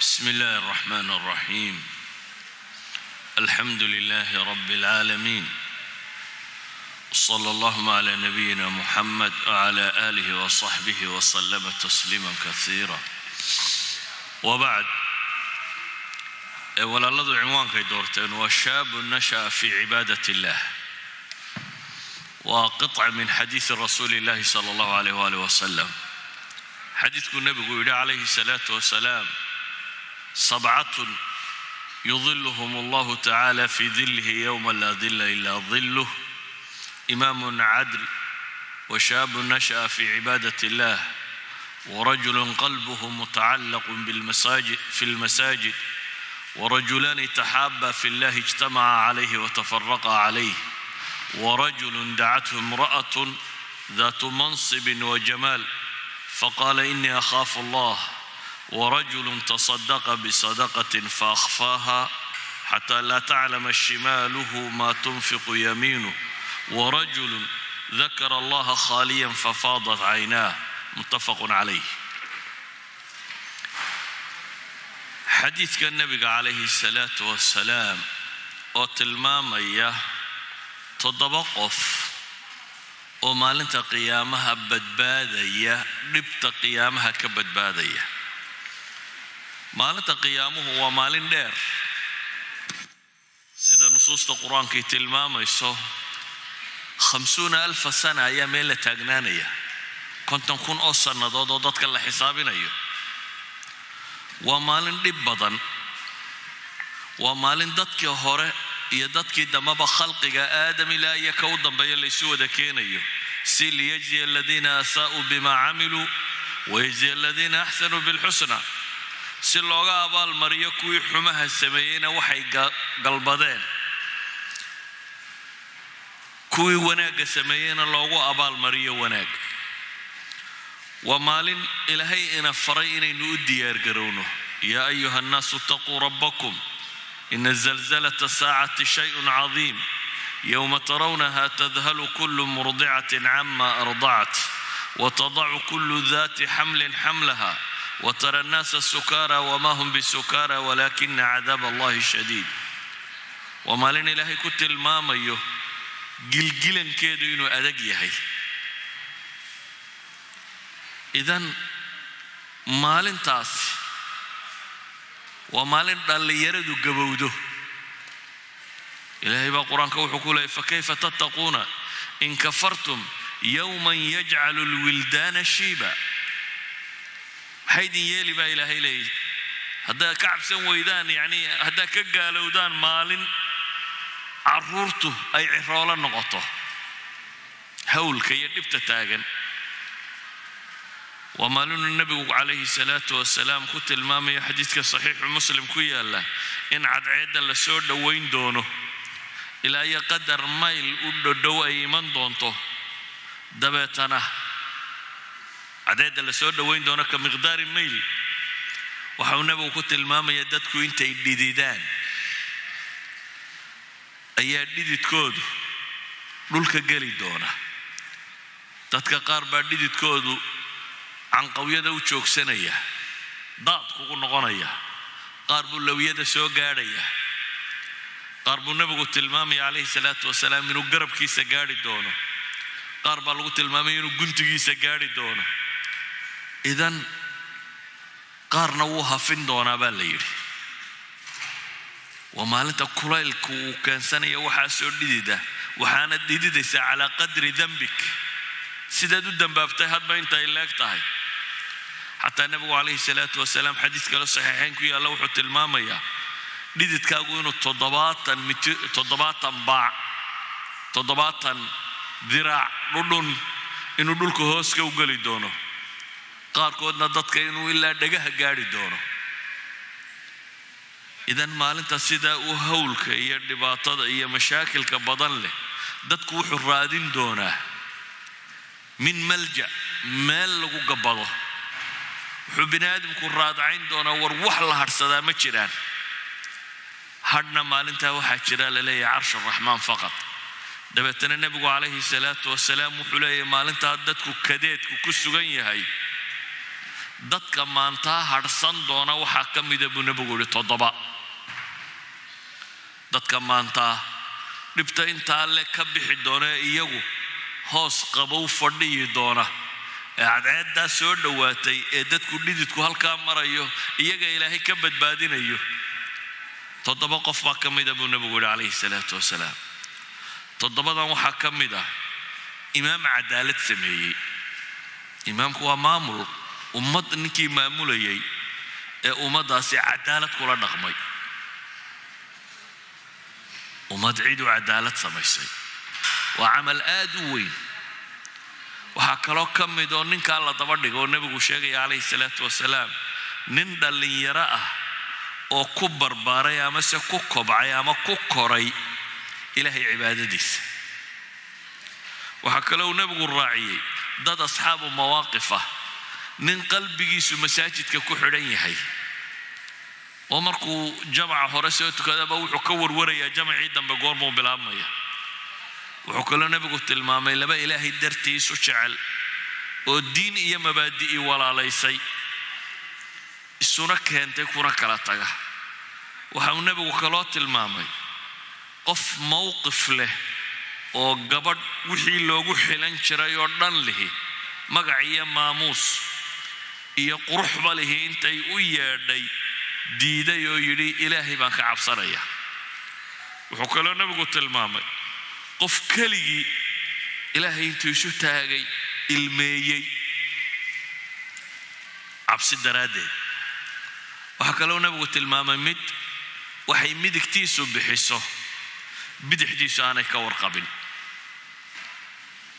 بسم الله الرحمن الرحيم الحمد لله رب العالمين صلى الله على نبينا محمد وعلى اله وصحبه وسلم تسليما كثيرا وبعد walaaladu cinwaankay doorteen waa shaabu nasha'a fi cibaadat illah waa qiطca min xadiidi rasuuli illahi sala allahu alayh waalih wasalam xadiidkuu nebigu yidhi calayhi الsalaatu wasalaam sabcatun yudiluhum allahu tacaala fi dilihi yowma laa dila ila diluh imaamun cadl washaabu nasha'a fi cibaadat illah ورجل قلبه متعلق بالمساجد في المساجد ورجلان تحابا في الله اجتمعا عليه وتفرقا عليه ورجل دعته امرأة ذات منصب وجمال فقال إني أخاف الله ورجل تصدق بصدقة فأخفاها حتى لا تعلم شماله ما تنفق يمينه ورجل ذكر الله خاليا ففاضت عيناه متفق عليه xadiidka nebiga calayhi salaatu wasalaam oo tilmaamaya toddoba qof oo maalinta qiyaamaha badbaadaya dhibta qiyaamaha ka badbaadaya maalinta qiyaamuhu waa maalin dheer sida nusuusta qur'aankay tilmaamayso khamsuuna alfa sana ayaa meel la taagnaanaya. Konton kun oo sannadood oo dadka la xisaabinayo. Waa maalin dhib badan. Waa maalin dadkii hore iyo dadkii dambaba khalqiga aadam ilaa iyo ka u dambeeya laysu wada keenayo. Si liyajziya aladiina asaa'uu bima camiluu wayajziya aladiina axsanuu bilxusna si looga abaalmariyo kuwii xumaha sameeyeyna waxay galbadeen. Kuwii wanaagga sameeyeyna loogu abaalmariyo wanaag. Waa maalin ilaahay ina faray inaynu u diyaargarowno yaa ayuha annaasu itaquu rabbakum. Ina zalzalata saacati shayun cadiim. Yowma tarawnaha tadhalu kulu murdicatin cama ardacat. Watadacu kulu dati xamlin xamlaha watara annaasa sukaara wama hum bisukaara walakina cadaab allahi shadiid waa maalin ilaahay ku tilmaamayo gilgilankeedu inuu adag yahay idan maalintaasi waa maalin dhallinyaradu gabowdo ilaahay baa qur'aanka wuxuu ku leeyay fakayfa tattaquuna in kafartum yowman yajcalu lwildaana shiiba maxay idin yeeli baa ilaahay leeyay haddaad ka cabsan weydaan yacni haddaad ka gaalowdaan maalin caruurtu ay ciroolo noqoto hawlka iyo dhibta taagan. Waa maalinuu nebigu calayhi salaatu wasalaam ku tilmaamayo xadiidka saxiixu muslim ku yaalla in cadceedda la soo dhoweyn doono ilaa iyo qadar mayl u dhodhow ay iman doonto dabeetana cadceedda la soo dhoweyn doono ka miqdaari mayl. Waxauu nebigu ku tilmaamaya dadku intay dhididaan. Ayaa dhididkoodu dhulka geli doona. Dadka qaar baa dhididkoodu canqawyada u joogsanaya daad kugu noqonaya qaar buu lawiyada soo gaadhaya. Qaar buu nebigu tilmaamaya calayhi salaatu wasalaam inuu garabkiisa gaadhi doono. Qaar baa lagu tilmaamaya inuu guntigiisa gaadhi doono idan qaarna wuu hafin doonaa baa la yidhi. Waa maalinta kulaylku uu keensanaya waxaa soo dhidida waxaana dhididaysaa calaa qadri dambik. Sidaad u dambaabtay hadba intay leeg tahay. Xataa nebigu calayhi salaatu wasalaam xadiis kale saxiixayn ku yaalla wuxuu tilmaamayaa dhididkaagu inuu toddobaatan miti toddobaatan baac toddobaatan diraac dhudhun inuu dhulka hooska u geli doono qaarkoodna dadka inuu ilaa dhagaha gaadhi doono idan maalinta sidaa u hawlka iyo dhibaatada iyo mashaakilka badan leh dadku wuxuu raadin doonaa min malja meel lagu gabbado wuxuu bini aadamku raadacayn doonaa war wax la hadhsadaa ma jiraan hadhna maalintaa waxaa jira la leeyahay carsha raxmaan faqad dabeetana nebigu calayhi salaatu wasalaam wuxuu leeyahay maalintaa dadku kadeedku ku sugan yahay dadka maantaa hadhsan doona waxaa ka mida buu nebigu yihi toddoba. Dadka maantaa dhibta intaa le ka bixi doona ee iyagu hoos qabow fadhiyi doona. Ee cadceeddaa soo dhowaatay ee dadku dhididku halkaa marayo iyaga ilaahay ka badbaadinayo. Toddoba qof baa ka mida buu nebigu yihi calayhi salaatu wasalaam. Toddobadan waxaa ka mid ah imaam cadaalad sameeyey. Imaamku waa maamul ummad ninkii maamulayay ee ummaddaasi cadaalad kula dhaqmay. Ummad cidu cadaalad samaysay. Waa camal aad u weyn. Waxaa kaloo ka mid oo ninkaa la daba dhigo oo nebigu sheegaya calayhi salaatu wasalaam nin dhallinyaro ah oo ku barbaaray amase ku kobcay ama ku koray ilaahay cibaadadiisa. Waxaa kaloo uu nebigu raaciyey dad asxaabu mawaaqif ah nin qalbigiisu masaajidka ku xidhan yahay. Oo markuu jamaca hore soo tukadaba wuxuu ka warwarayaa jamacii dambe goormuu bilaabmaya. Wuxuu kaloo nebigu tilmaamay laba ilaahay dartiisu jecel oo diin iyo mabaadi'i walaalaysay. Isuna keentay kuna kala taga. Waxa uu nebigu kaloo tilmaamay qof mowqif leh oo gabadh wixii loogu xilan jiray oo dhan lihi magac iyo maamuus iyo quruxba lihi intay u yeedhay diiday oo yidhi ilaahay baan ka cabsanaya. Wuxuu kaloo nebigu tilmaamay qof keligii ilaahay intuu isu taagay ilmeeyey. Cabsi daraaddeed. Waxaa kaloo nebigu tilmaamay mid waxay midigtiisu bixiso bidixdiisu aanay ka warqabin.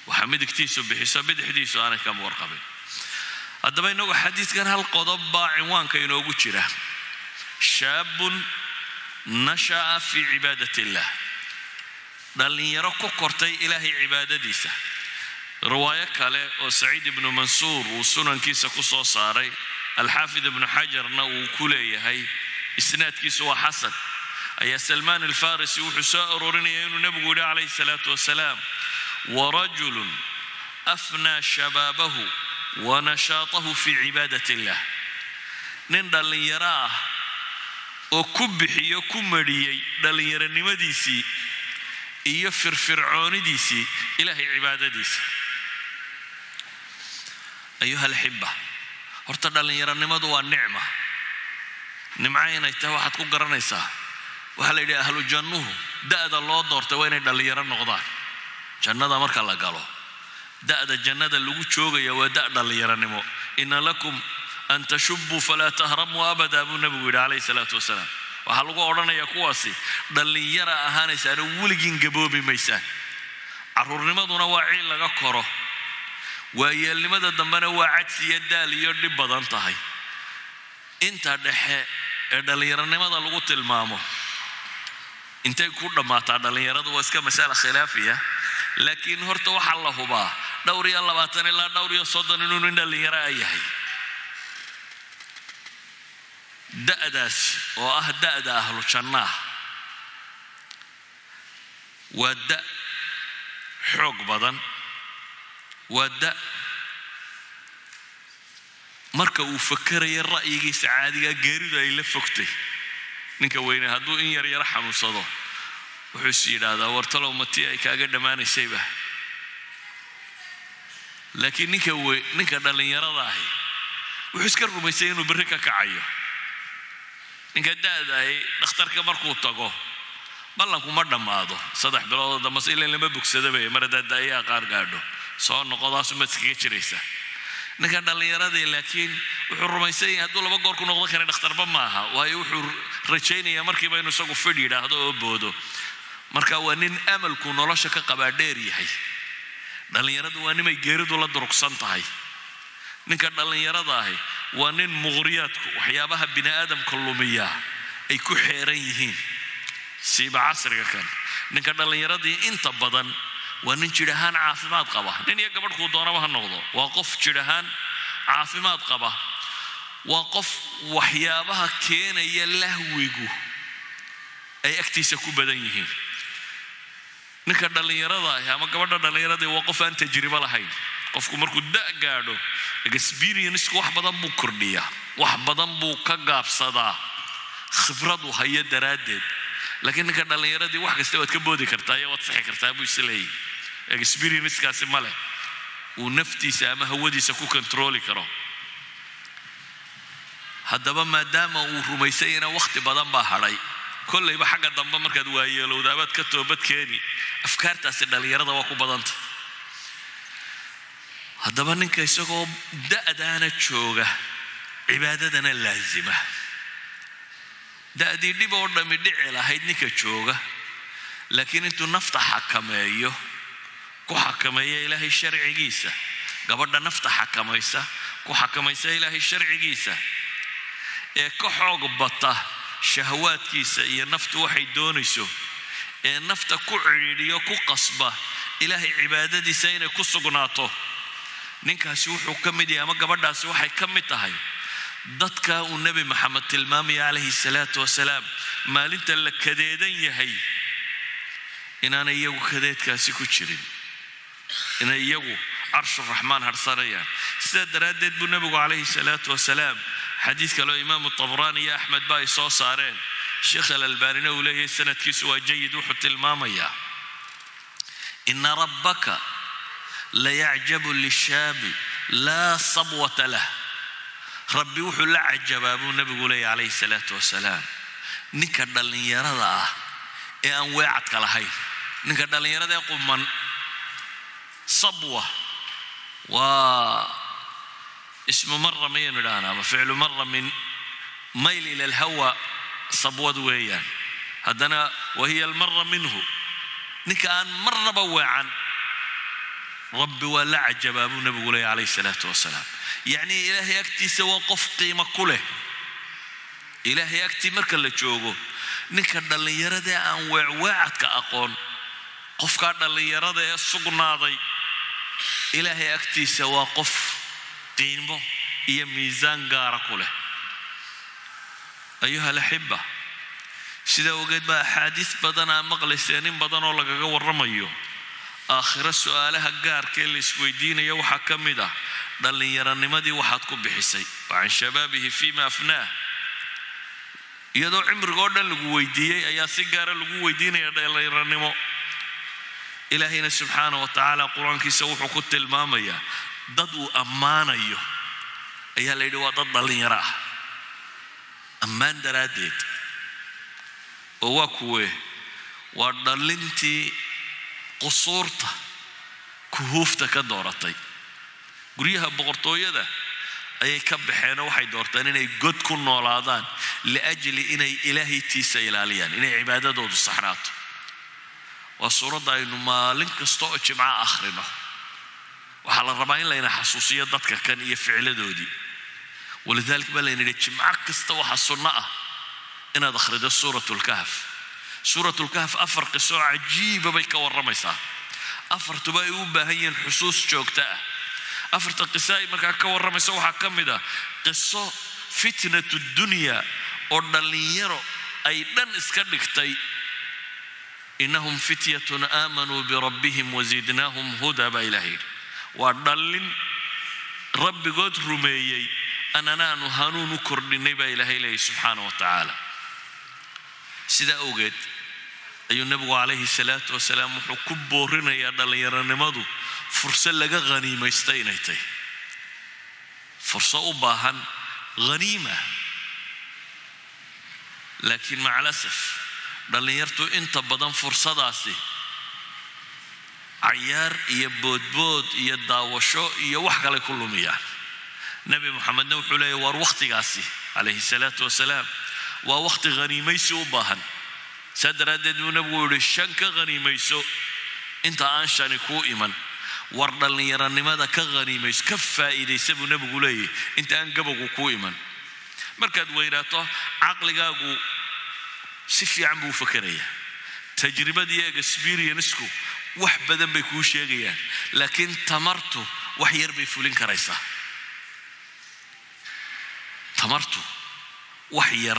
Waxaa midigtiisu bixiso bidixdiisu aanay ka warqabin haddaba inagu xadiidkan hal qodob baa cinwaanka inoogu jira. Shaabun nasha'a fii cibaadat illah dhallinyaro ku kortay ilaahay cibaadadiisa. Riwaayo kale oo saciid ibnu mansuur uu sunankiisa ku soo saaray alxaafid ibnu xajarna uu ku leeyahay isnaadkiisu waa xasan. Ayaa salmaan alfarisi wuxuu soo arorinaya inuu nebigu yihi calayhi salaatu wasalaam warajulun afnaa shabaabahu wa nashaatahu fii cibaadat illah nin dhallinyaro ah oo ku bixiyo ku mariyey dhallinyaronimadiisii iyo firfircoonidiisii ilaahay cibaadadiisa ayuha alxiba horta dhallinyaronimadu waa nicma nimco inay tahay waxaad ku garanaysaa waxaa la yidhi ahlu jannuhu da'da loo doortay waa inay dhallinyaro noqdaan jannada marka la galo da'da jannada lagu joogaya waa da' dhallinyaronimo ina lakum an tashubuu falaa tahramuu abada buu nebigu yidhi calayhi salaatu wasalaam waxaa lagu odhanayaa kuwaasi dhallinyara ahaanaysaan oo weligiin gaboobi maysaan caruurnimaduna waa ciil laga koro. Waayeelnimada dambena waa cadsi iyo daal iyo dhib badan tahay. Inta dhexe ee dhallinyaronimada lagu tilmaamo intay ku dhammaataa dhallinyaradu waa iska masala khilaafiya laakiin horta waxaa la hubaa dhowr iyo labaatan ilaa dhowr iyo soddon inuu nin dhallinyaro a yahay da'daasi oo ah da'da ahlu jannaah waa da' xoog badan waa da' marka uu fakeraya ra'yigiisa caadigaa geeridu ay la fogtay ninka weyne hadduu in yar yaro xanuunsado wuxuu is yidhaahdaa wartalow matii ay kaaga dhammaanaysayba laakiin ninka ninka dhallinyarada ahi wuxuu iska rumaysay inuu berri ka kacayo. Ninka da'dahay dhakhtarka markuu tago ballanku ma dhammaado. Saddex biloodoo dambe ilan lama bogsadabay mar haddaad da'yaha qaar gaadho. Soo noqodaasu maad iskaga jiraysaa ninka dhallinyaradii laakiin wuxuu rumaysan yahay hadduu laba goor ku noqdo kara dhakhtarba maaha. Waayo wuxuu rajaynayaa markiiba inuu isagu fidh yidhaahdo oo boodo. Marka waa nin amalku nolosha ka qabaa dheer yahay dhallinyaradu waa nimay geeridu la durugsan tahay. Ninka dhallinyarada ahi waa nin muqhriyaadku waxyaabaha bini aadamka lumiyaa ay ku xeeran yihiin. Siiba casriga kan. Ninka dhallinyaradii inta badan waa nin jidh ahaan caafimaad qaba. Nin iyo gabadhkuu doonaba ha noqdo. Waa qof jidh ahaan caafimaad qaba. Waa qof waxyaabaha keenaya lahwigu ay agtiisa ku badan yihiin ninka dhallinyarada ahi ama gabadha dhallinyaradii waa qof aan tajribo lahayn. Qofku markuu da' gaadho experienceku wax badan buu kordhiyaa. Wax badan buu ka gaabsadaa. Khibradu hayo daraaddeed. Laakiin ninka dhallinyaradii wax kasta waad ka boodi kartaa iyo waad sixi kartaa buu is leeyahy experiencekaasi ma leh. Uu naftiisa ama hawadiisa ku kontrooli karo. Haddaba maadaama uu rumaysayana wakhti badan baa hadhay kollayba xagga dambe markaad waayeelowdaabaad ka toobad keeni afkaartaasi dhallinyarada waa ku badanta. Haddaba ninka isagoo da'daana jooga cibaadadana laasima da'dii dhib oo dhammi dhici lahayd ninka jooga laakiin intuu nafta xakameeyo ku xakameeya ilaahay sharcigiisa. Gabadha nafta xakamaysa ku xakamaysa ilaahay sharcigiisa. Ee ka xoog bata shahawaadkiisa iyo naftu waxay doonayso ee nafta ku cidhiidhiyo ku qasba ilaahay cibaadadiisa inay ku sugnaato. Ninkaasi wuxuu ka mid yahay ama gabadhaasi waxay ka mid tahay dadka uu nebi maxamed tilmaamaya calayhi salaatu wasalaam maalinta la kadeedan yahay inaanay iyagu kadeedkaasi ku jirin inay iyagu carshuraxmaan harsanayaan. Sidaa daraaddeed buu nebigu calayhi salaatu wasalaam xadiid kaleo imaamu tabraani iyo axmed ba ay soo saareen. Sheekh alalbaanina uu leeyahay sanadkiisu waa jayid wuxuu tilmaamayaa ina rabbaka layacjabu lishaabi laa sabwata lah. Rabbi wuxuu la cajabaa buu nebigu leeyahy calayhi salaatu wasalaam. Ninka dhallinyarada ah ee aan weecadka lahayn ninka dhallinyarada ee quman sabwa waa ismu mara mayaynu idhahnaa ama ficlu mara min mayl ila alhawa sabwad weeyaan haddana wahiya almara minhu ninka aan marnaba weecan rabbi waa la cajabaa buu nebigu leeyahy calayhi salaatu wasalaam yacnii ilaahay agtiisa waa qof qiimo ku leh ilaahay agtii marka la joogo ninka dhallinyarada aan weecweecadka aqoon qofkaa dhallinyarada ee sugnaaday ilaahay agtiisa waa qof qiimo iyo miisaan gaara ku leh ayuha alaxiba sidaa ogeed baa axaadiis badan aa maqlayseen in badan oo lagaga warramayo aakhiro su'aalaha gaarka ee la isweydiinaya waxaa ka mid ah dhallinyaranimadii waxaad ku bixisay wa can shabaabihi fima afnaah iyadoo cimrigoo dhan lagu weydiiyey ayaa si gaara lagu weydiinaya dhallinyaranimo ilaahayna subxaana wa tacaala qur'aankiisa wuxuu ku tilmaamayaa dad uu ammaanayo ayaa la yidhi waa dad dhallinyaro ah. Ammaan daraaddeed. Oo waa kuwee waa dhallintii qusuurta kuhuufta ka dooratay. Guryaha boqortooyada ayay ka baxeen oo waxay doorteen inay god ku noolaadaan liajli inay ilaahaytiisa ilaaliyaan inay cibaadadoodu saxnaato. Waa suuradda aynu maalin kasta oo jimco akhrino waxaa la rabaa in layna xasuusiyo dadka kan iyo ficladoodii. Walidaalika baa layna yidhi jimco kasta waxaa sunno ah inaad akhrido suurat lkahf suurat lkahf afar qiso cajiiba bay ka warramaysaa. Afartuba ay u baahan yihiin xusuus joogta ah. Afarta qiso ay markaa ka warramaysa waxaa ka mid ah qiso fitnatu dunya oo dhallinyaro ay dhan iska dhigtay. Inahum fityatun aamanuu birabbihim wazidnaahum huda baa ilaah yidhi waa dhallin rabbigood rumeeyey. Ananaanu hanuun u kordhinay baa ilaahay leeyay subxaana wa tacaala. Sidaa awgeed ayuu nebigu calayhi salaatu wasalaam wuxuu ku boorinayaa dhallinyaronimadu furso laga haniimaysta inay tahy furso u baahan haniima laakiin macalasaf dhallinyartu inta badan fursadaasi cayaar iyo boodbood iyo daawasho iyo wax kale ku lumiyaan nebi moxamedna wuxuu leeyahy war wakhtigaasi calayhi salaatu wasalaam. Waa wakhti haniimaysi u baahan. Saa daraaddeed buu nebigu yihi shan ka haniimayso inta aan shani kuu iman. War dhallinyaronimada ka haniimayso ka faa'iidaysa buu nebigu leeyahy inta aan gabogu kuu iman. Markaad weynaato caqligaagu si fiican buu u fakerayaa tajribadiiyo experiencku wax badan bay kuu sheegayaan laakiin tamartu wax yar bay fulin karaysaa tamartu wax yar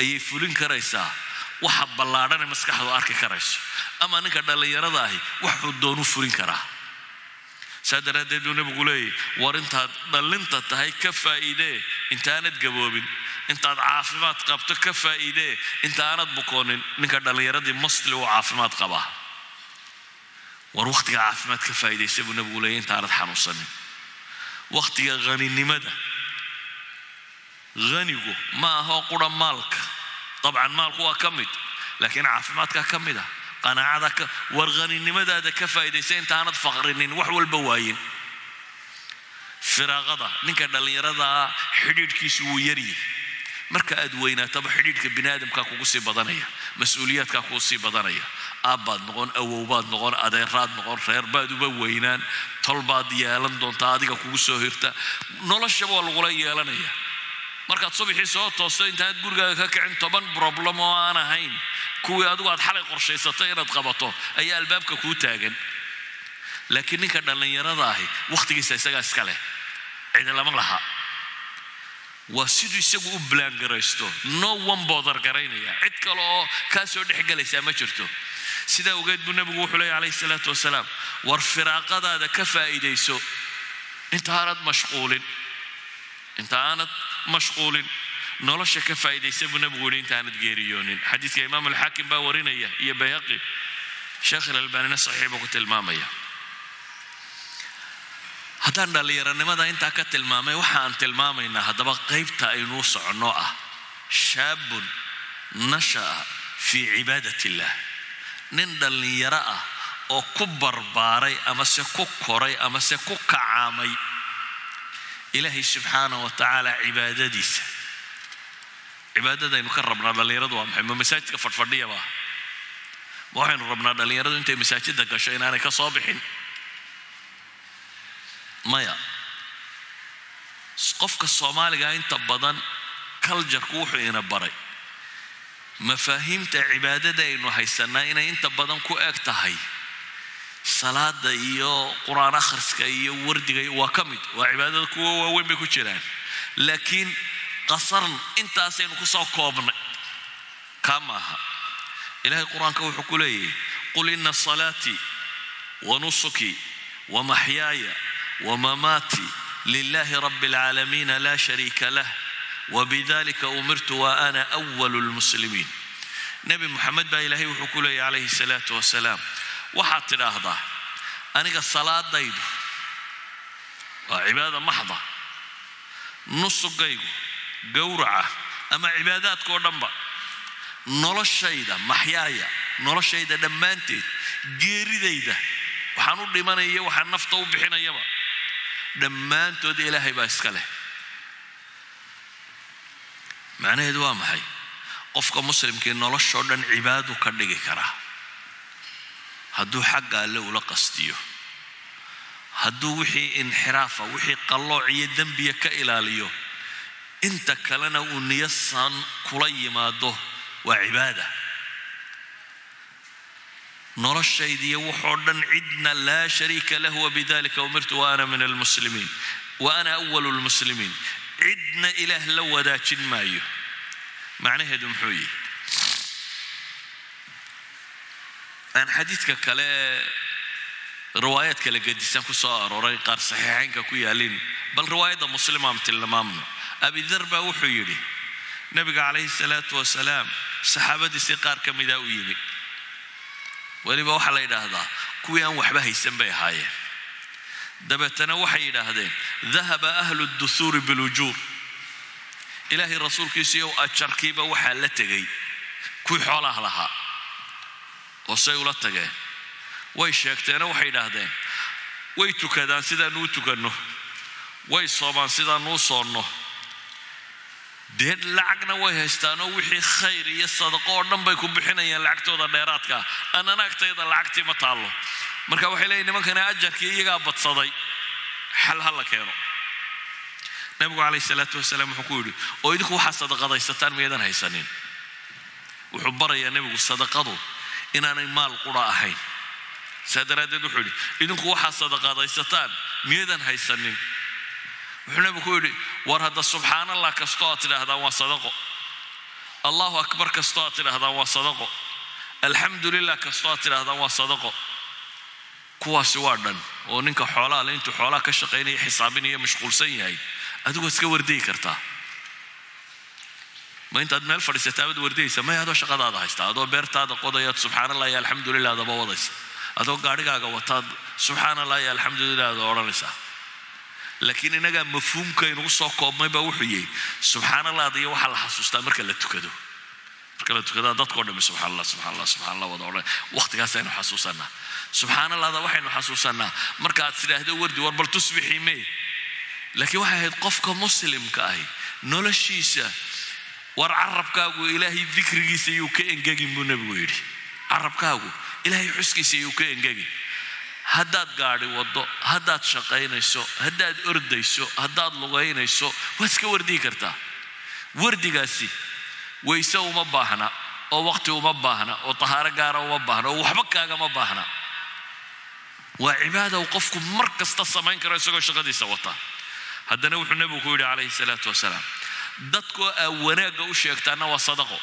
ayay fulin karaysaa waxa ballaadhane maskaxdu arki karayso. Ama ninka dhallinyarada ahi waxuu doonu fulin karaa. Saa daraaddeed buu nebigu leeyahy war intaad dhallinta tahay ka faa'iidee intaanad gaboobin. Intaad caafimaad qabto ka faa'iidee intaanad bukoonin. Ninka dhallinyaradii mostli uu caafimaad qabaa war wakhtiga caafimaad ka faa'iidaysa buu nebigu leeyahy intaanad xanuunsanin wakhtiga haninimada hanigu ma aho qura maalka dabcan maalku waa ka mid laakiin caafimaadkaa ka mid ah qanaacada war haninimadaada ka faa'iidaysa intaanad faqrinin wax walba waayin firaaqada ninka dhallinyaradaa xidhiidhkiisu wuu yaryahy marka aad weynaataba xidhiidhka bini aadamkaa kugu sii badanaya mas'uuliyaadkaa kugu sii badanaya. Aabbaad noqon awowbaad noqon adeeraad noqon reerbaad uba weynaan tolbaad yeelan doontaa adiga kugu soo hirta. Noloshaba waa lagula yeelanaya. Markaad subaxii soo toosto intaanad gurigaaga ka kicin toban problem oo aan ahayn kuwii adigu aad xalay qorshaysatay inaad qabato ayaa albaabka kuu taagan. Laakiin ninka dhallinyarada ahi wakhtigiisa isagaa iska leh. Cidi lama laha waa siduu isagu u blaangaraysto. No one boodar garaynaya. Cid kale oo kaa soo dhex gelaysaa ma jirto. Sidaa ogeed buu nebigu wuxuu leeya calayhi salaatu wasalaam war firaaqadaada ka faa'iidayso inta aanad mashquulin. Inta aanad mashquulin. Nolosha ka faa'iidaysa buu nebigu yihi inta aanad geeriyoonin. Xadiidka imaam alxaakim baa warinaya iyo bayhaqi. Sheekh ilalbaanina saxiix buu ku tilmaamaya haddaan dhallinyaronimada intaa ka tilmaamay waxa aan tilmaamaynaa haddaba qaybta aynuu soconno ah shaabun nasha'a fii cibaadat illah nin dhallinyaro ah oo ku barbaaray amase ku koray amase ku kacaamay ilaahay subxaana wa tacaala cibaadadiisa. Cibaadadaynu ka rabnaa dhallinyaradu waa maxay? Ma masaajidka fadhfadhiyaba ma waxaynu rabnaa dhallinyaradu intay masaajidda gasho inaanay ka soo bixin maya. Qofka soomaaliga inta badan kaljarku wuxuu ina baray. Mafaahiimta cibaadada aynu haysanaa inay inta badan ku eg tahay. Salaada iyo qur'aan akhriska iyo wardiga waa ka mid. Waa cibaadada kuwa waaweyn bay ku jiraan. Laakiin qasarn intaasaynu ku soo koobnay. Kaa maaha ilaahay qur'aanka wuxuu ku leeyahay qul ina salaatii wa nusuki wa maxyaaya ومماتي لله رب العالمين لا شريك له وبذلك أمرت وأنا أول المسلمين نبي محمد با إلهي وحكولي عليه الصلاة والسلام وحط الأهضاء أنا الصلاة دايدو عبادة محضة نص قيقو قورعة أما عبادات كودنبا noloshayda maxyaaya noloshayda dhammaanteed geeridayda waxaan u dhimanaya waxaan nafta u bixinayaba dhammaantood ilaahay baa iska leh. Macnaheedu waa maxay? Qofka muslimkii noloshoo dhan cibaadu ka dhigi karaa hadduu xagga alle ula qastiyo. Hadduu wixii inxiraafa wixii qallooc iyo dembiya ka ilaaliyo. Inta kalena uu niyasan kula yimaado waa cibaada noloshaydiiyo wuxoo dhan cidna laa shariika lahu wabidalika umirtu wa ana min almuslimiin wa ana awalu lmuslimiin cidna ilaah la wadaajin maayo. Macnaheedu muxuu yihi aan xadiidka kale riwaayaad kale gedisan ku soo arooray qaar saxiixaynka ku yaalin bal riwaayadda muslimaan tilmaamno. Abidar baa wuxuu yidhi nabiga calayhi salaatu wasalaam saxaabadiisii qaar ka mida u yimi weliba waxaa la yidhaahdaa kuwii aan waxba haysan bay ahaayeen. Dabeetana waxay yidhaahdeen dahaba ahlu duhuuri bilujuur. Ilaahay rasuulkiisiiyow ajarkiiba waxaa la tegay kuwii xoolaha lahaa oo say ula tageen. Way sheegteeno waxay yidhaahdeen way tukadaan sidaanu u tukanno way soomaan sidaanu u soonno dee lacagna way haystaanoo wixii khayr iyo sadaqo oo dhan bay ku bixinayaan lacagtooda dheeraadka. Annana agtayda lacagtii ma taallo. Marka waxay leeyihiin nimankana ajarkii iyagaa badsaday. Xal ha la keeno. Nabigu calayhi salaatu wasalaam wuxuu ku yidhi oo idinku waxaa sadaqadaysataan miyadan haysanin? Wuxuu barayaa nebigu sadaqadu inaanay maal qura ahayn. Saa daraaddeed wuxuu yidhi idinku waxaa sadaqadaysataan miyadan haysanin wuxuu nabigu yidhi war hadda subxaan allah kastoo aad tidhaahdaan waa sadaqo. Allahu akbar kastoo aad tidhaahdaan waa sadaqo. Alxamdu lilah kastoo aad tidhaahdaan waa sadaqo. Kuwaasi waa dhan oo ninka xoolaha le intuu xoolaha ka shaqaynaya xisaabinaya mashquulsan yahay adigoo iska wardayi kartaa. Ma intaad meel fadhiisataa baad wardayaysa may adoo shaqadaada haysta adoo beertaada qodayaad subxaan allah iyo alxamdulilah adaba wadaysa. Adoo gaadhigaaga wataad subxaan allah iyo alxamdulilah ada odhanaysaa laakiin inagaa mafhuumka inugu soo koobmay baa wuxuu yahay subxaan allahda iyo waxaa la xasuustaa marka la tukado. Marka la tukadaa dadkao dhami subxaan allah subxaan allah subxaan allah wada odhan. Waqtigaasaynu xasuusanaa subxaan allahda waxaynu xasuusanaa markaad tidhaahdo wardi war bal tusbixii mee. Laakiin waxay ahayd qofka muslimka ahi noloshiisa war carabkaagu ilaahay dikrigiisa yuu ka engegin buu nebigu yidhi. Carabkaagu ilaahay xuskiisa yuu ka engegin haddaad gaadhi waddo haddaad shaqaynayso haddaad ordayso haddaad lugaynayso waad iska wardiyi kartaa wardigaasi wayse uma baahna oo waqti uma baahna oo tahaaro gaara uma baahna oo waxba kaagama baahna. Waa cibaada uu qofku mar kasta samayn karo isagoo shaqadiisa wata. Haddana wuxuu nebigu ku yidhi calayhi salaatu wasalaam dadkoo aa wanaagga u sheegtaana waa sadaqo.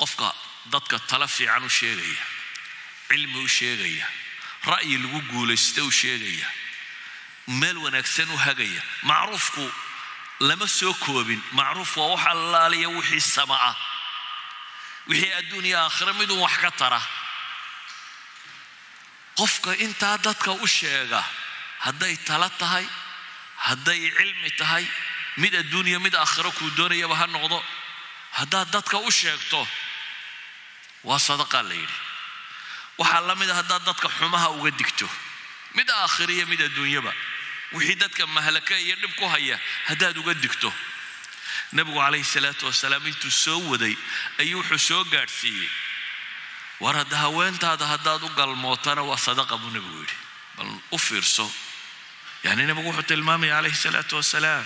Qofka dadka tala fiican u sheegaya cilmi u sheegaya ra'yi lagu guulaysta u sheegaya meel wanaagsan u hagaya macruufku lama soo koobin macruuf waa wax allaaliya wixii sama ah wixii adduuniya aakhira midun wax ka tara. Qofka intaa dadka u sheega hadday tala tahay hadday cilmi tahay mid adduuniya mid aakhiro kuu doonayaba ha noqdo. Haddaad dadka u sheegto waa sadaqaa la yidhi waxaa la mid a haddaad dadka xumaha uga digto. Mid aakhiriya mid adduunyaba. Wixii dadka mahlaka iyo dhib ku haya haddaad uga digto. Nebigu calayhi salaatu wasalaam intuu soo waday ayuu wuxuu soo gaadhsiiyey. War hadda haweentaada haddaad u galmootana waa sadaqa buu nebigu yidhi. Bal u fiirso. Yani nebigu wuxuu tilmaamaya calayhi salaatu wasalaam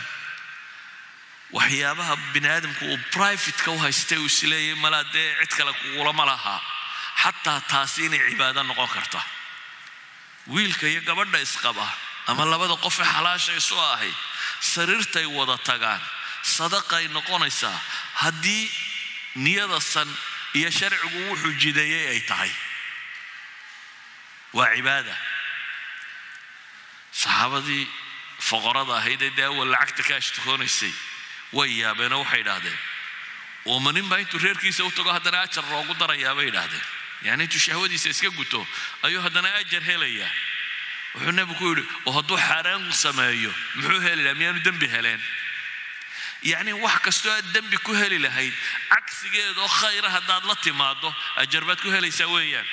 waxyaabaha bini aadamku uu brivatka u haystay uu isleeyay malaa dee cid kale kugulama lahaa xataa taasi inay cibaado noqon karta wiilka iyo gabadha isqaba ama labada qofe xalaasha isu ahay sariirtay wada tagaan sadaqay noqonaysaa haddii niyada san iyo sharcigu wuxuu jideeyey ay tahay waa cibaada saxaabadii foqorada ahaydee dee awal lacagta ka ashtakoonaysay way yaabeenoo waxay idhaahdeen ooma nin baa intuu reerkiisa u tago haddana ajar loogu darayaa bay idhaahdeen yani intuu shahwadiisa iska guto ayuu haddana ajar helayaa wuxuu nebigu ku yidhi oo hadduu xaaraan sameeyo muxuu heli lahaa miyaanu dembi heleen yacni wax kastoo aad dembi ku heli lahayd cagsigeedoo khayra haddaad la timaado ajar baad ku helaysaa weeyaan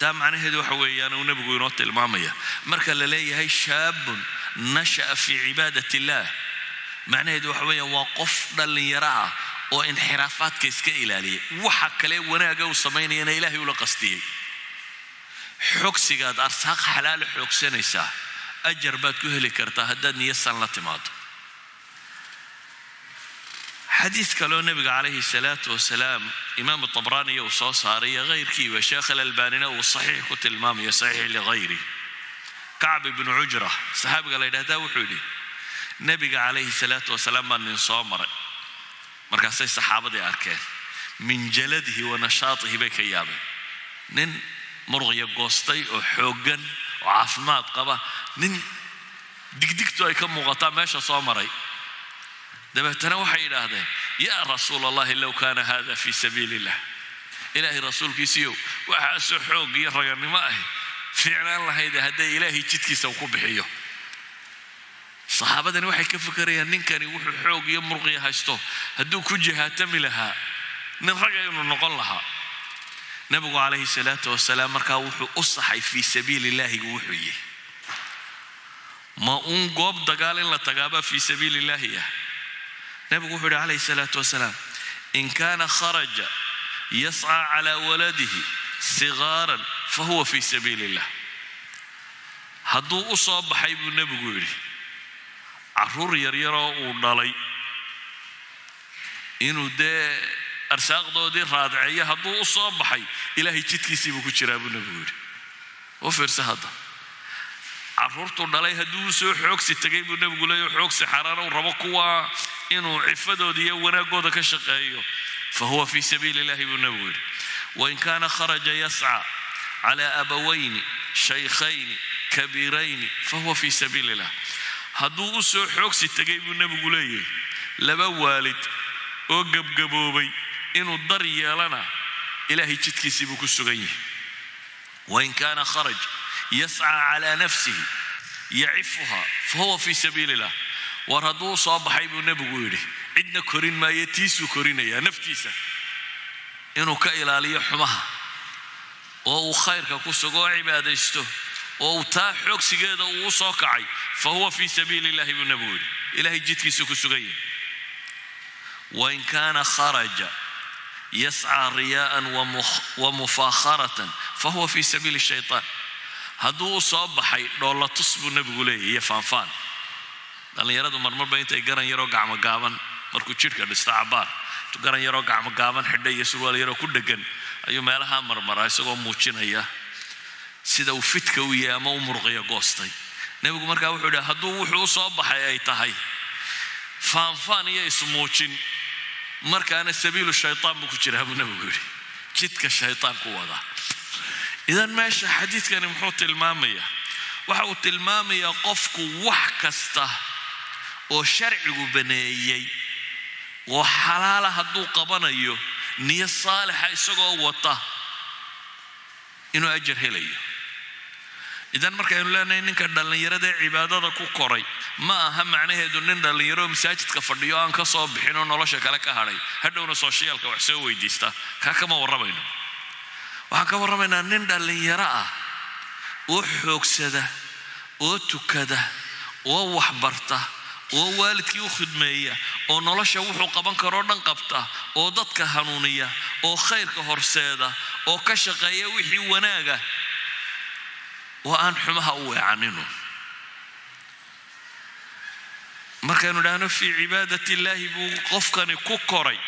taa macnaheedu waxa weeyaan uu nebigu inoo tilmaamaya marka la leeyahay shaabun nasha'a fii cibaadat illaah macnaheedu waxa weeyaan waa qof dhallinyaro ah oo inxiraafaadka iska ilaaliyay waxa kale wanaaga uu samaynayana ilaahay ula qastiyey. Xogsigaad arsaaq xalaala xoogsanaysaa. Ajar baad ku heli kartaa haddaad niyasan la timaado. Xadiis kaloo nebiga calayhi salaatu wasalaam imaam tabraaniya uu soo saaray iyo hayrkiiba sheekh alalbaanina uu saxiix ku tilmaamayo saxiix ligayri kacb ibnu cujra saxaabiga la yidhahdaa wuxuu yidhi nebiga calayhi salaatu wasalaam baa nin soo maray markaasay saxaabadii arkeen min jaladihi wa nashaatihi bay ka yaabeen. Nin muruqya goostay oo xooggan oo caafimaad qaba nin digdigtu ay ka muuqataa meesha soo maray. Dabeetana waxay yidhaahdeen yaa rasuul allahi low kaana hada fi sabiili illah ilaahay rasuulkiisiiyow waxaasoo xoog iyo raganimo ahi fiicnaan lahayde hadday ilaahay jidkiisa ku bixiyo saxaabadani waxay ka fikerayaan ninkani wuxuu xoog iyo murqiya haysto. Hadduu ku jihaatami lahaa nin raga inuu noqon lahaa. Nabigu calayhi salaatu wasalaam markaa wuxuu u saxay fii sabiili illaahigu wuxuu yihi ma uun goob dagaal in la tagaabaa fii sabiili illaahi ah. Nabigu wuxuu yihi calayhi salaatu wasalaam in kaana kharaja yascaa calaa waladihi sigaaran fa huwa fii sabiili illah hadduu u soo baxay buu nebigu yidhi carruur yaryaroo uu dhalay. Inuu dee arsaaqdoodii raadceeyo hadduu u soo baxay ilaahay jidkiisii buu ku jiraa buu nebigu yidhi. U fiirsa hadda. Caruurtuu dhalay hadduu u soo xoogsi tegay buu nebigu leeya xoogsi xaraana uu rabo kuwa inuu cifadooda iyo wanaaggooda ka shaqeeyo. Fa huwa fii sabiili illahi buu nebigu yidhi. Wain kaana kharaja yascaa calaa abawayni shaykhayni kabiirayni fahuwa fii sabiili illah hadduu u soo xoogsi tegay buu nebigu leeyahay laba waalid oo gebgaboobay inuu dar yeelana ilaahay jidkiisii buu ku sugan yahay. Wain kaana kharaj yascaa calaa nafsihi yacifuha fahuwa fii sabiili illah war hadduu soo baxay buu nebigu yidhi cidna korin maayo tiisuu korinayaa naftiisa. Inuu ka ilaaliyo xumaha oo uu khayrka ku sugo oo cibaadaysto oo taa xoogsigeeda uu u soo kacay fa huwa fii sabiili illahi buu nebigu yidhi. Ilahay jidkiisuu ku sugan yahay. Wain kaana kharaja yascaa riyaa'an wa mufaakharatan fa huwa fii sabiili shaytaan. Hadduu u soo baxay dhoolatus buu nebigu leeyahy iyo faanfaan. Dhallinyaradu marmarba intay garan yaroo gacmo gaaban markuu jidhka dhisto cabaar garan yaroo gacmo gaaban xidha iyo surwaal yaroo ku dhegan ayuu meelaha marmaraa isagoo muujinaya sida uu fidka u yahay ama u murqiyo goostay. Nebigu markaa wuxuu yidhi hadduu wuxuu u soo baxay ay tahay. Faanfaan iyo ismuujin. Markaana sabiilu shaytaan buu ku jiraa buu nebigu yidhi. Jidka shaytaan ku wadaa idan meesha xadiidkani muxuu tilmaamayaa. Waxa uu tilmaamayaa qofku wax kasta oo sharcigu baneeyey oo xalaala hadduu qabanayo niyo saalixa isagoo wata inuu ajar helayo idan markaynu leenahay ninka dhallinyaradaee cibaadada ku koray ma aha macnaheedu nin dhallinyaro masaajidka fadhiyo aan ka soo bixin oo nolosha kale ka hadhay? Hadhowna sooshiyaalka wax soo weydiista. Kaa kama warramayno. Waxaan ka warramaynaa nin dhallinyaro ah oo xoogsada oo tukada oo waxbarta oo waalidkii u khidmeeya oo nolosha wuxuu qaban karoo dhan qabta oo dadka hanuuniya oo khayrka horseeda oo ka shaqeeya wixii wanaaga oo aan xumaha u weecaninu markaynu dhahno fii cibaadat illaahi buu qofkani ku koray.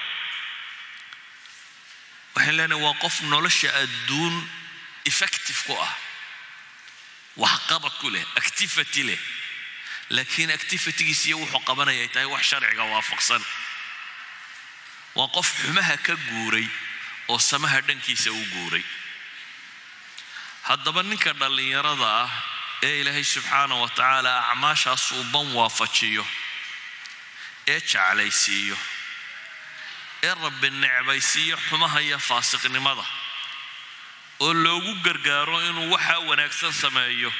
Waxaan leenahay waa qof nolosha adduun effective ku ah waxqabad ku leh activity leh. Laakiin activitygiisiyo wuxuu qabanaya ay tahay wax sharciga waafaqsan. Waa qof xumaha ka guuray oo samaha dhankiisa u guuray haddaba ninka dhallinyarada ah ee ilaahay subxaana wa tacaala acmaashaas uu ban waafajiyo ee jeclaysiiyo ee rabbi necbaysiiyo xumaha iyo faasiqnimada oo loogu gargaaro inuu waxaa wanaagsan sameeyo.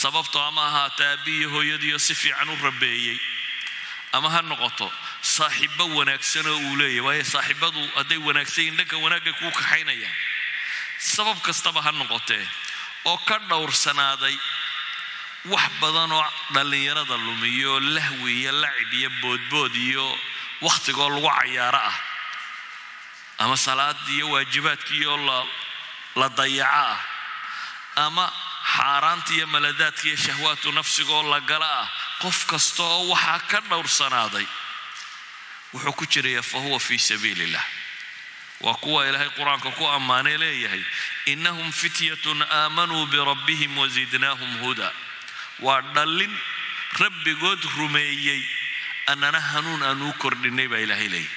Sababto ama ahaata aabbiiyo hooyadiiyo si fiican u rabeeyey ama ha noqoto saaxiibbo wanaagsanoo uu leeyahy waayo saaxiibadu hadday wanaagsan yihiin dhanka wanaagay kuu kaxaynayaan sabab kastaba ha noqotee oo ka dhowrsanaaday wax badan oo dhallinyarada lumiyo lahwi iyo lacib iyo boodbood iyo wakhtigoo lagu cayaaro ah ama salaadii iyo waajibaadkiioo la dayaco ah ama xaaraanta iyo maladaadka iyo shahwaatu nafsigoo la gala ah qof kasta oo waxaa ka dhowrsanaaday wuxuu ku jiraya fa huwa fii sabiili illah waa kuwa ilaahay qur'aanka ku ammaanay leeyahay innahum fityatun aamanuu birabbihim wasidnaahum huda. Waa dhallin rabbigood rumeeyey annana hanuun aanuu kordhinay baa ilaahay leeyahy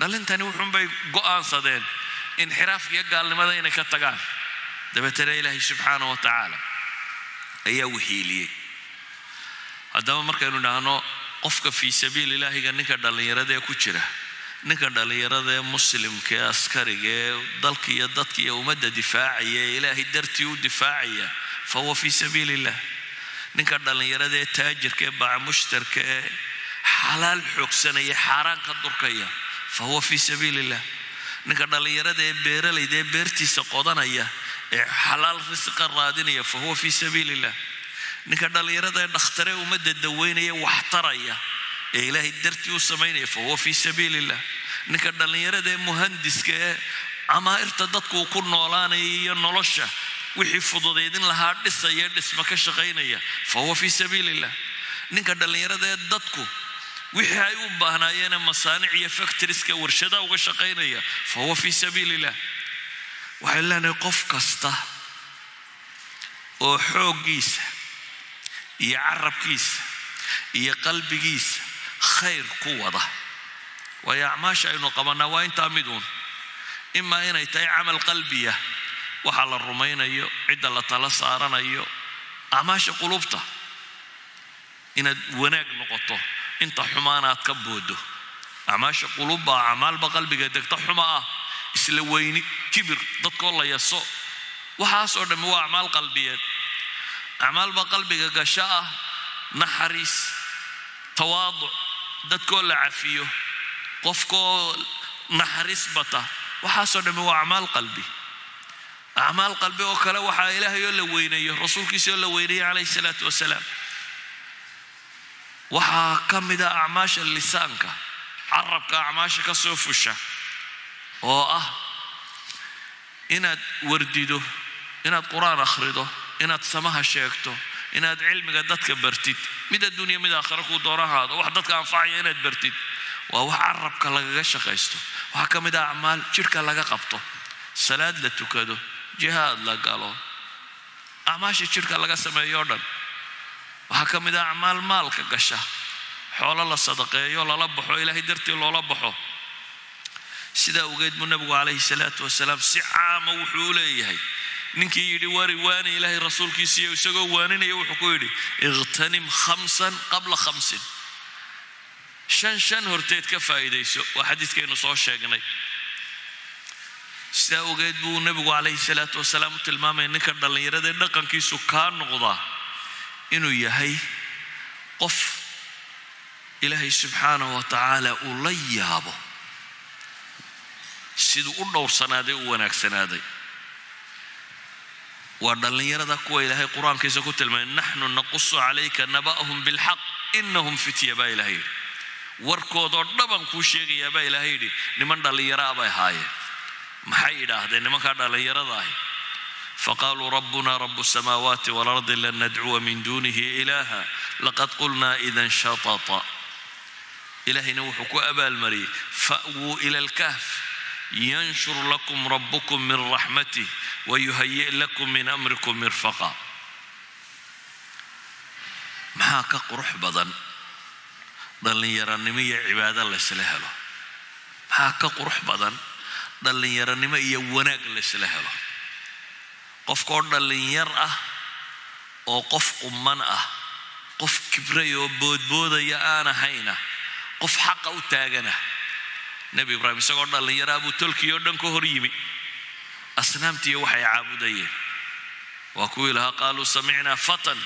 dhallintani wuxuunbay go'aansadeen inxiraafka iyo gaalnimada inay ka tagaan. Dabeetana ilaahay subxaana wa tacaala ayaa wahiiliyey haddaba markaynu dhahno qofka fii sabiili ilaahiga ninka dhallinyarada ee ku jira ninka dhallinyarada muslimka ee askariga ee dalka iyo dadka iyo ummadda difaacaya ee ilaahay dartii u difaacaya fa huwa fii sabiili illah ninka dhallinyarada ee taajirka ee baaca mushtarka ee xalaal xoogsanaya xaaraan ka durkaya fa huwa fii sabiili illah ninka dhallinyarada ee beeralayda ee beertiisa qodanaya ee xalaal risqa raadinaya fa huwa fii sabiili illah ninka dhallinyarada ee dhakhtare ummadda daweynaya waxtaraya ee ilaahay dartii u samaynaya fa huwa fii sabiili illah ninka dhallinyarada ee muhandiska ee camaa'irta dadku uu ku noolaanaya iyo nolosha wixii fududaydin lahaa dhisaya dhisma ka shaqaynaya fa huwa fii sabiili illah ninka dhallinyarada ee dadku wixii ay u baahnaayeenee masaanic iyo factoriska warshada uga shaqaynaya fa huwa fii sabiili illah waxay leenahay qof kasta oo xooggiisa iyo carabkiisa iyo qalbigiisa khayr ku wada waayo acmaasha aynu qabannaa waa intaa mid uun. Imaa inay tahay camal qalbiya waxa la rumaynayo cidda la tala saaranayo. Acmaasha qulubta inaad wanaag noqoto inta xumaanaad ka boodo. Acmaasha qulubbaa acmaalba qalbiga degta xuma ah isla weyni kibir dadkoo la yaso. Waxaasoo dhammi waa acmaal qalbiyeed. Acmaalba qalbiga gasho ah naxariis tawaaduc dadkoo la cafiyo qofkoo naxariis bata waxaasoo dhammi waa acmaal qalbi. Acmaal qalbi oo kale waxaa ilaahay oo la weynayo rasuulkiisa oo la weynayo calayhi salaatu wasalaam. Waxaa ka mida acmaasha lisaanka carabka acmaasha ka soo fusha oo ah inaad wardido inaad qur'aan akhrido inaad samaha sheegto inaad cilmiga dadka bartid mid adduunya mid aakhira kuu doona ahaado wax dadka anfacaya inaad bartid waa wax carabka lagaga shaqaysto waxaa ka mid ah acmaal jidhka laga qabto salaad la tukado jihaad la galo acmaasha jidhka laga sameeyo o dhan waxaa ka mid ah acmaal maalka gasha xoolo la sadaqeeyo lala baxo ilaahay dartii loola baxo. Sidaa awgeed buu nabigu calayhi salaatu wasalaam si caama wuxuu u leeyahay ninkii yidhi wari waani ilaahay rasuulkiisiiyo isagoo waaninaya wuxuu ku yidhi ikhtanim khamsan qabla khamsin. Shan shan horteed ka faa'iidayso waa xadiidkaynu soo sheegnay. Sidaa awgeed buu nabigu calayhi salaatu wasalaam u tilmaamaya ninka dhallinyarada ee dhaqankiisu kaa noqdaa inuu yahay qof ilaahay subxaanahu wa tacaala uu la yaabo siduu u dhowrsanaaday u wanaagsanaaday waa dhallinyarada kuwa ilaahay qur'aankiisa ku tilmaamay naxnu naqusu calayka naba'ahum bilxaq inahum fitya baa ilahay yidhi warkoodoo dhaban kuu sheegayaa baa ilaahay yidhi niman dhallinyaro ah bay ahaayeen maxay idhaahdeen nimankaa dhallinyarada ahi faqaaluu rabbuna rabu الsamaawaati walardi lan nadcuwa min dunihi ilaha laqad qulnaa idan shatata ilaahayna wuxuu ku abaalmariyey fa'wuu ila alkahf yanshur lakum rabukum min raxmatih wayuhayi lakum min amrikum mirfaqa maxaa ka qurux badan dhallinyaranimo iyo cibaado laysla helo maxaa ka qurux badan dhallinyaranimo iyo wanaag laysla helo qofkoo dhallinyar ah oo qof qumman ah qof kibray oo boodboodaya aan ahayna qof xaqa u taagana nebi ibraahim isagoo dhallinyaraa buu tolkii oo dhan ka hor yimi. Asnaamtiiyo waxay caabudayeen. Waa kuwii lahaa qaaluu samicnaa fatan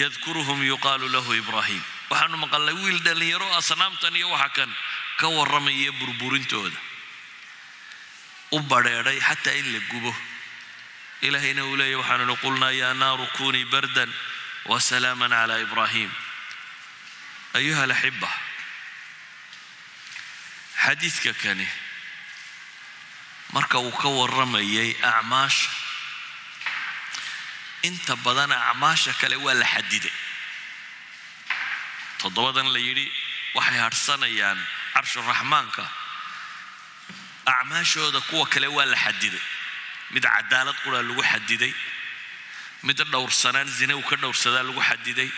yadkuruhum yuqaalu lahu ibraahim waxaanu maqalnay wiil dhallinyaro asnaamtan iyo waxa kan ka warramaya burburintooda. U badheedhay xataa in la gubo. Ilaahayna uu leeyahy waxaanu qulnaa yaa naaru kunii bardan wa salaaman calaa ibraahim ayuha alaxiba xadiidka kani marka uu ka warramayay acmaasha inta badan acmaasha kale waa la xadiday. Toddobadan la yidhi waxay hadhsanayaan carshuraxmaanka acmaashooda kuwa kale waa la xadiday. Mid cadaalad quraa lagu xadiday mid dhowrsanaan zine uu ka dhowrsadaa lagu xadiday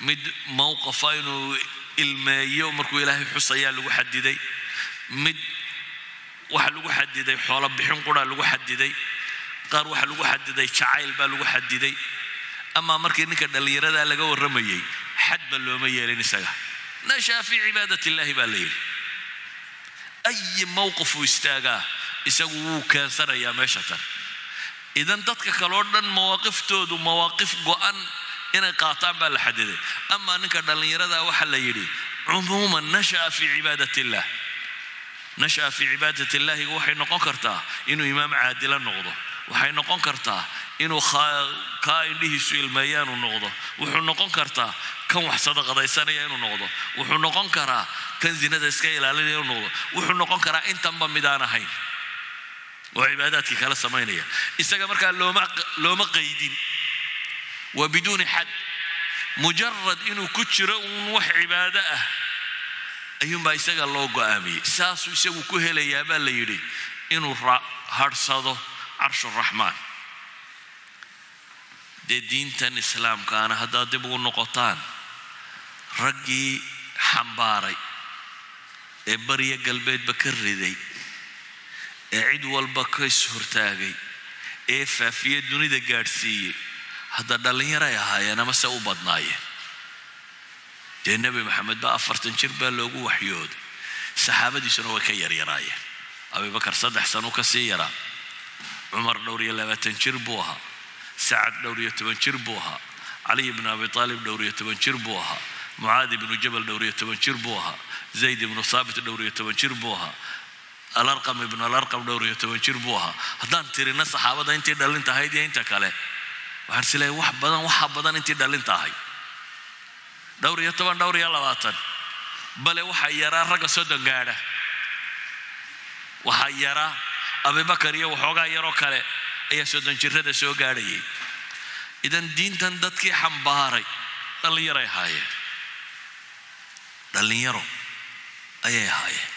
mid mowqafa inuu ilmeeyo markuu ilaahay xusayaa lagu xadiday mid waxa lagu xadiday xoolo bixin quraa lagu xadiday qaar waxa lagu xadiday jacayl baa lagu xadiday. Amaa markii ninka dhallinyaradaa laga warramayay xadba looma yeelin isaga. Nashaa fii cibaadat illaahi baa la yidhi. Ayi mowqifuu istaagaa isagu wuu keensanayaa meesha tan. Idan dadka kaleo dhan mawaaqiftoodu mawaaqif go-an inay qaataan baa la xadiday. Amaa ninka dhallinyarada waxaa la yidhi cumuuman nasha'a fii cibaadat illah nasha'a fii cibaadat illaahi waxay noqon kartaa inuu imaam caadila noqdo. Waxay noqon kartaa inuu kaa indhihiisu ilmeeyaanu noqdo. Wuxuu noqon kartaa kan wax sadaqadaysanaya inuu noqdo. Wuxuu noqon karaa kan zinada iska ilaalinaya inuu noqdo. Wuxuu noqon karaa intanba midaan ahayn. Oo cibaadaadkii kala samaynaya. Isaga markaa looma qaydin. Waa biduuni xad. Mujarad inuu ku jiro uun wax cibaado ah ayuunbaa isaga loo go'aamiyey. Saasuu isagu ku helayaa baa la yidhi inuu hadhsado carshuraxmaan dee diintan islaamkaana haddaad dib ugu noqotaan raggii xambaaray ee bariya galbeedba ka riday ee cid walba ka is hortaagay ee faafiye dunida gaadhsiiyey hadda dhallinyaray ahaayeen ama se u badnaayeen dee nebi maxamed ba afartan jir baa loogu waxyooday saxaabadiisuna way ka yaryaraayeen abibakar saddex sano ka sii yaraa cumar dhowr iyo labaatan jir buu ahaa. Sacad dhowr iyo toban jir buu ahaa. Caliy ibnu abi aalib dhowr iyo toban jir buu ahaa. Mucaad ibnu jabal dhowr iyo toban jir buu ahaa. Zayd ibnu saabit dhowr iyo toban jir buu ahaa. Alarqam ibnu alarqam dhowr iyo toban jir buu ahaa. Haddaan tirina saxaabada intii dhalinta ahayd iyo inta kale? Waxaan is leeyahay wax badan waxa badan intii dhalinta ahayd dhowr iyo toban dhowr iyo labaatan. Bale waxaa yaraa ragga soddon gaadha waxaa yaraa abibakar iyo waxoogaa yaroo kale ayaa soddon jirada soo gaadhayay. Idan diintan dadkii xambaaray dhallinyaray ahaayeen dhallinyaro ayay ahaayeen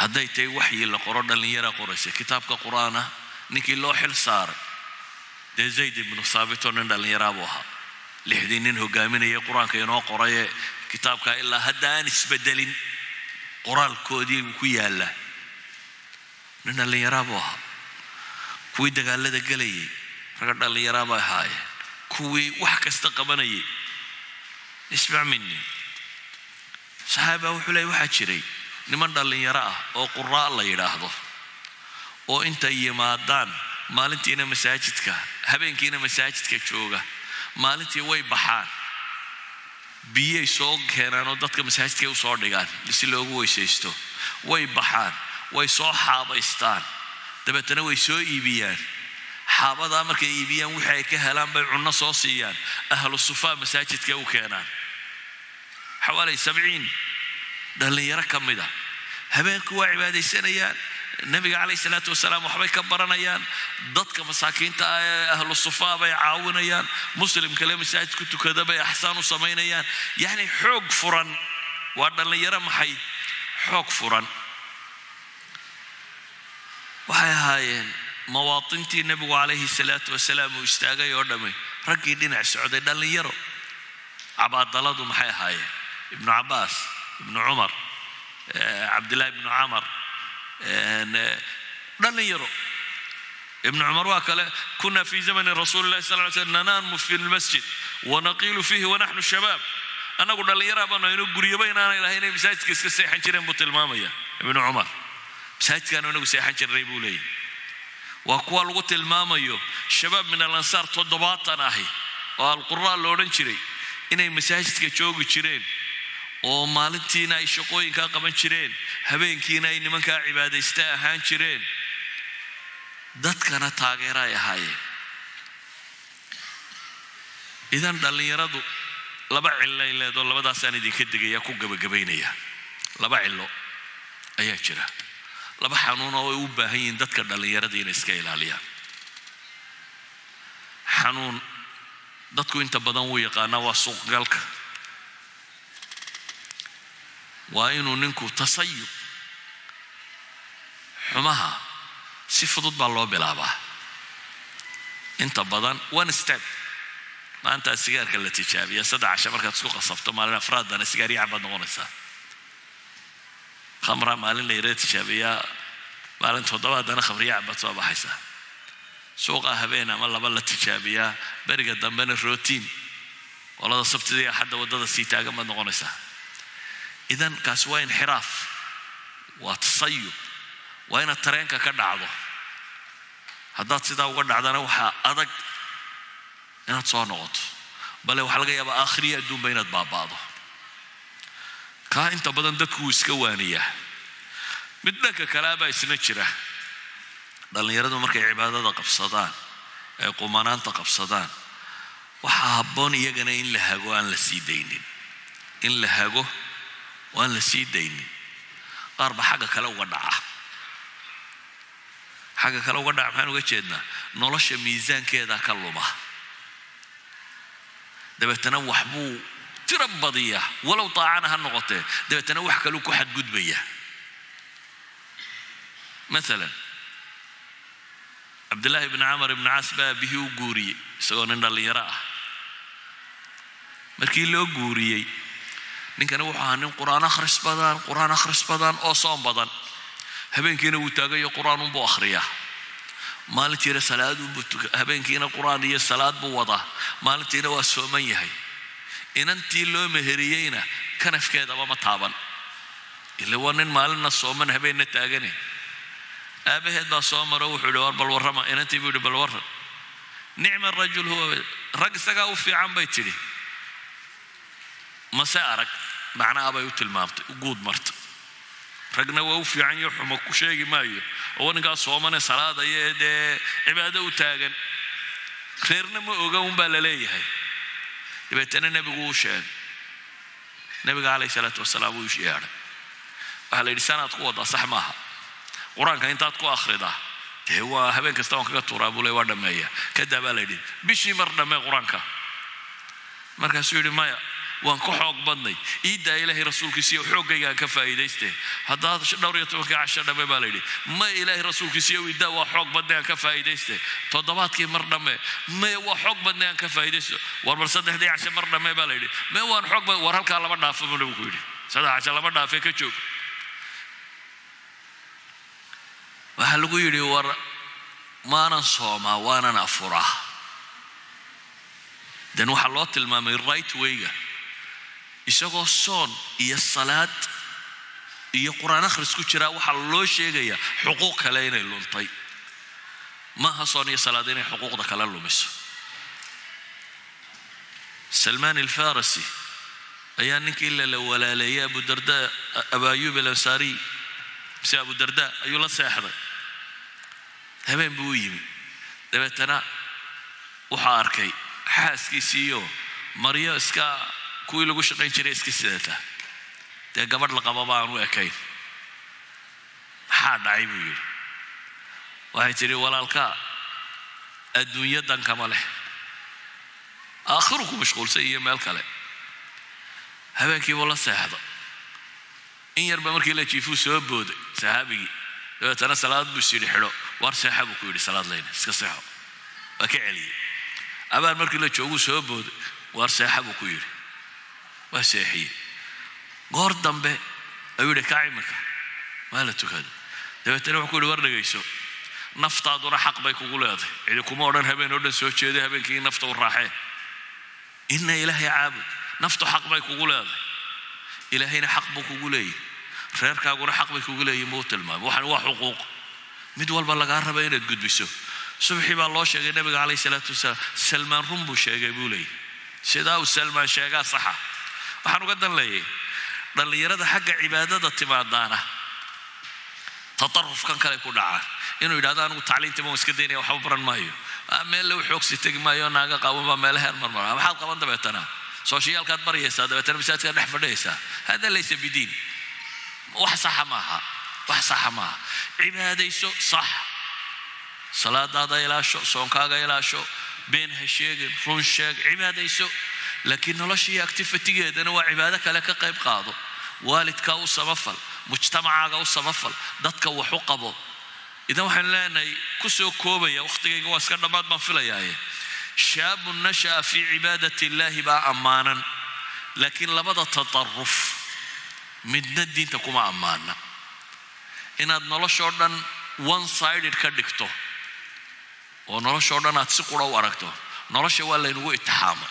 hadday tahay waxyi la qoro dhallinyara qoraysa. Kitaabka qur'aana ninkii loo xil saaray dee zayd ibnu saabitoo nin dhallinyaraa buu ahaa lixdii nin hogaaminaya qur'aanka inoo qoraye kitaabka ilaa hadda aan isbedelin qoraalkoodii ku yaalla nin dhallinyaraa buu ahaa kuwii dagaalada gelayay ragga dhallinyaraa bay ahaayeen kuwii wax kasta qabanayay ismac minni saxaaba wuxuu leey waxaa jiray niman dhallinyaro ah oo quraa la yidhaahdo oo intay yimaadaan maalintiina masaajidka habeenkiina masaajidka jooga maalintii way baxaan. Biyay soo keenaan oo dadka masaajidkay u soo dhigaan si loogu weysaysto. Way baxaan way soo xaabaystaan. Dabeetana way soo iibiyaan. Xaabadaa markay iibiyaan wixii ay ka helaan bay cunno soo siiyaan. Ahlu sufaa masaajidka u keenaan. Xawaalay sabciin dhallinyaro ka mid a habeenku waa cibaadaysanayaan nabiga calayh salaatu wasalaam waxbay ka baranayaan dadka masaakiinta ah ee ahlu sufaa bay caawinayaan muslim kale masaajid ku tukada bay axsaan u samaynayaan. Yacni xoog furan waa dhallinyaro maxay? Xoog furan. Waxay ahaayeen mawaatintii nebigu calayhi salaatu wasalaam uu istaagay oo dhammay raggii dhinac socday dhallinyaro cabaadaladu maxay ahaayeen? Ibnu cabaas ibnu cumar cabdillahi ibnu camar dhallinyaro ibnu cumar waa kale kuna fi zamani rasuuli llahi sal ly slm nanaamu fi lmasjid wanaqiilu fiihi wanaxnu shabaab annagu dhallinyaraa baanu aynu guryaba inaanay lahay inay masaajidka iska seexan jireen buu tilmaamaya ibnu cumar masaajidkaanu inagu seexan jirnay buu leeyahy waa kuwa lagu tilmaamayo shabaab min alansaar toddobaatan ahi oo alquraa lo odhan jiray inay masaajidka joogi jireen oo maalintiina ay shaqooyinkaa qaban jireen habeenkiina ay nimankaa cibaadaysta ahaan jireen dadkana taageera ay ahaayeen. Idan dhallinyaradu laba cilay leedoo labadaasaan idinka degaya ku gabagabaynaya. Laba cilo ayaa jira. Laba xanuun oo ay u baahan yihiin dadka dhallinyarada inay iska ilaaliyaan. Xanuun dadku inta badan wuu yaqaanaa waa suuqgalka waa inuu ninku tasayub xumaha si fudud baa loo bilaabaa. Inta badan one step. Maanta sigaarka la tijaabiya saddex casha markaad isku qasabto maalin afraadana sigaar yacan baad noqonaysaa. Khamra maalin la yara tijaabiyaa maalin toddobaadana khamriyacan baad soo baxaysaa suuqa habeen ama laba la tijaabiyaa beriga dambena rotiin qolada sabtida iyo axadda waddada sii taagan baad noqonaysaa idan kaas waa inxiraaf waa tasayub waa inaad tareenka ka dhacdo haddaad sidaa uga dhacdana waxaa adag inaad soo noqoto bale waxaa laga yaabaa aakhiriya adduunba inaad baaba'do kaa inta badan dadku wuu iska waaniyaa mid dhanka kaleabaa isna jira dhallinyaradu markay cibaadada qabsadaan ay qumanaanta qabsadaan waxaa habboon iyagana in la hago aan la sii daynin in la hago oo aan la sii daynin qaar ba xagga kale uga dhaca. Xagga kale uga dhaca maxaan uga jeednaa? Nolosha miisaankeeda ka luma dabeetana waxbuu tiro badiyaa. Walow daacana ha noqotee. Dabeetana wax kaluu ku xadgudbaya. Maalan cabdillaahi ibni camar ibni caas baa bihii u guuriyey isagoo nin dhallinyaro ah. Markii loo guuriyey ninkani wuxuu ahaa nin qur'aan akhris badan qur'aan akhris badan oo soom badan. Habeenkiina wuu taagayo qur'aan unbuu akhriyaa. Maalintiina salaaduu habeenkiina qur'aan iyo salaad buu wadaa. Maalintiina waa sooman yahay. Inantii loo meheriyeyna kanafkeedaba ma taaban. Ila waa nin maalinna sooman habeenna taagane. Aabaheed baa soo maro wuxuu yihi war bal warrama. Inantii buu yihi bal warran nicma rajul huwa rag isagaa u fiican bay tidhi mase arag macnaha bay u tilmaamtay u guud marta ragna waa u fiican yo xumo ku sheegi maayo oo ninkaas soomane salaadaya ee dee cibaado u taagan reerna ma oga unbaa la leeyahay dabeetana nebigu uu sheegay nebiga calayhi salaatu wasalaam uu yeedhay waxaa la yidhi sanaad ku wadaa sax maaha qur'aanka intaad ku akhridaa dee waa habeen kasta waan kaga tuuraa buu le waa dhammeeya kadaa baa la yidhi bishii mar dhammee qur'aanka markaasuu yidhi maya waan ka xoog badnay. Iiddaa ilaahay rasuulkiisiiyo xooggayga aan ka faa'iidayste haddaad dhowr iyo tobankii casho dhamme baa la yidhi ma ilaahay rasuulkiisiiyo iiddaa waa xoog badnay aan ka faa'iidayste toddobaadkii mar dhamme me waa xoog badnay aan ka faa'iidaysto war bal saddexdii casho mar dhamme baa la yidhi me waan xoog bad war halkaa lama dhaafo buu nabigu yidhi. Saddex casho lama dhaafee ka joog. Waxaa lagu yidhi war maanan soomaa waanan afuraa. Den waxaa loo tilmaamay right wayga isagoo soon iyo salaad iyo qur'aan akhris ku jiraa waxaa loo sheegayaa xuquuq kale inay luntay. Maaha soon iyo salaad inay xuquuqda kale lumiso. Salmaan alfarasi ayaa ninkii lala walaaleeyay abudarda abu ayub alansaariy mise abudarda ayuu la seexday. Habeen buu u yimi. Dabeetana waxaa arkay xaaskiisiiyo maryo iska kuwii lagu shaqayn jiray iska sidata dee gabadh la qababa aan u ekayn. Maxaa dhacay buu yidhi. Waxay tidhi walaalka adduunyo dankama leh. Aakhiru ku mashquulsan iyo meel kale. Habeenkiibuu la seexda in yarba markii la jiifuu soo booday saxaabigii. Dabeetana salaad buu isyidhi xidho waar seexa buu ku yidhi salaad leyna iska seexo. Waa ka celiyey. Abaan markii la jooguu soo booday waar seexa buu ku yidhi waa seexiyey. Goor dambe ayuu yidhi kac iminka waa la tukada. Dabeetana wuxuu ku yidhi war dhegayso naftaaduna xaq bay kugu leedahay. Cidi kuma odhan habeen oo dhan soo jeeday habeenkii nafta u raaxee ina ilaahay caabud naftu xaq bay kugu leedahay. Ilaahayna xaq buu kugu leeyahy reerkaaguna xaq bay kugu leeyihiin buu tilmaamay. Waxan waa xuquuq mid walba lagaa raba inaad gudbiso. Subxii baa loo sheegay nabiga calayhi salaatu wasalaam salmaan run buu sheegay buu leeyahy sidaa uu salmaan sheegaa saxa waxaan uga dan leeyahay dhallinyarada xagga cibaadada timaadaana. Tatarufkan kale ku dhacaan inuu yidhahdo anigu tacliintii baan iska daynaya waxba baran maayo. Meel lagu xoogsi tegi maayo naaga qaawan baa meelo heer marmara maxaad qaban dabeetana? Sooshiyaalkaad baryaysaa dabeetana masaajidkaad dhex fadhiyaysaa hada laysa bidiin. Wax saxa maaha wax saxa maaha. Cibaadayso sax. Salaadaada ilaasho soonkaaga ilaasho been ha sheegin run sheeg. Cibaadayso laakiin nolosha iyo actifitigeedana waa cibaado kale ka qayb qaado waalidkaa u samafal mujtamacaaga u samafal dadka wax u qabo idan waxaan leenahay ku soo koobaya wakhtigayga waa iska dhammaad baan filayaaye shaabun nasha'a fii cibaadat illaahi baa ammaanan laakiin labada tataruf midna diinta kuma ammaana inaad noloshoo dhan one sided ka dhigto oo noloshoo dhan aad si qura u aragto nolosha waa laynagu itixaamay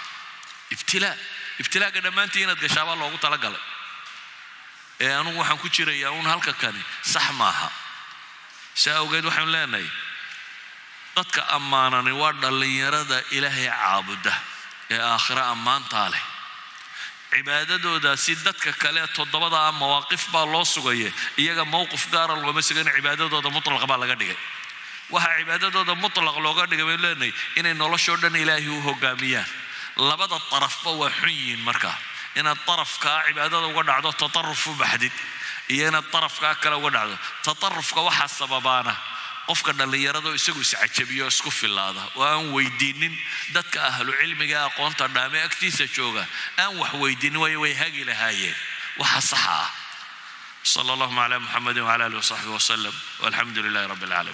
ibtilaa ibtilaaga dhammaantii inaad gashaabaa loogu talagalay. Ee anugu waxaan ku jirayaa uun halka kani sax maaha. Saa awgeed waxaanu leenahay dadka ammaanani waa dhallinyarada ilaahay caabuda ee aakhiro ammaantaa leh. Cibaadadoodaasi dadka kale toddobada mawaaqif baa loo sugaya iyaga mowqif gaara looma sugana cibaadadooda mutlaq baa laga dhigay. Waxaa cibaadadooda mutlaq looga dhigay baynu leenahay inay noloshoo dhan ilaahay u hogaamiyaan labada darafba waa xun yihiin markaa inaad darafkaa cibaadada uga dhacdo tataruf u baxdid iyo inaad darafkaa kale uga dhacdo. Tatarufka waxaa sababaana qofka dhallinyarado isagu iscajabiyo isku filaada oo aan weydiinin dadka ahlu cilmiga aqoonta dhaame agtiisa jooga. Aan wax weydiinin waayo way hagi lahaayeen. Waxa saxa ah. Sala allahuma calaa muxamedin wcala alihi wasaxbi wasalam walxamdu lilahi rabbi alcaalamiin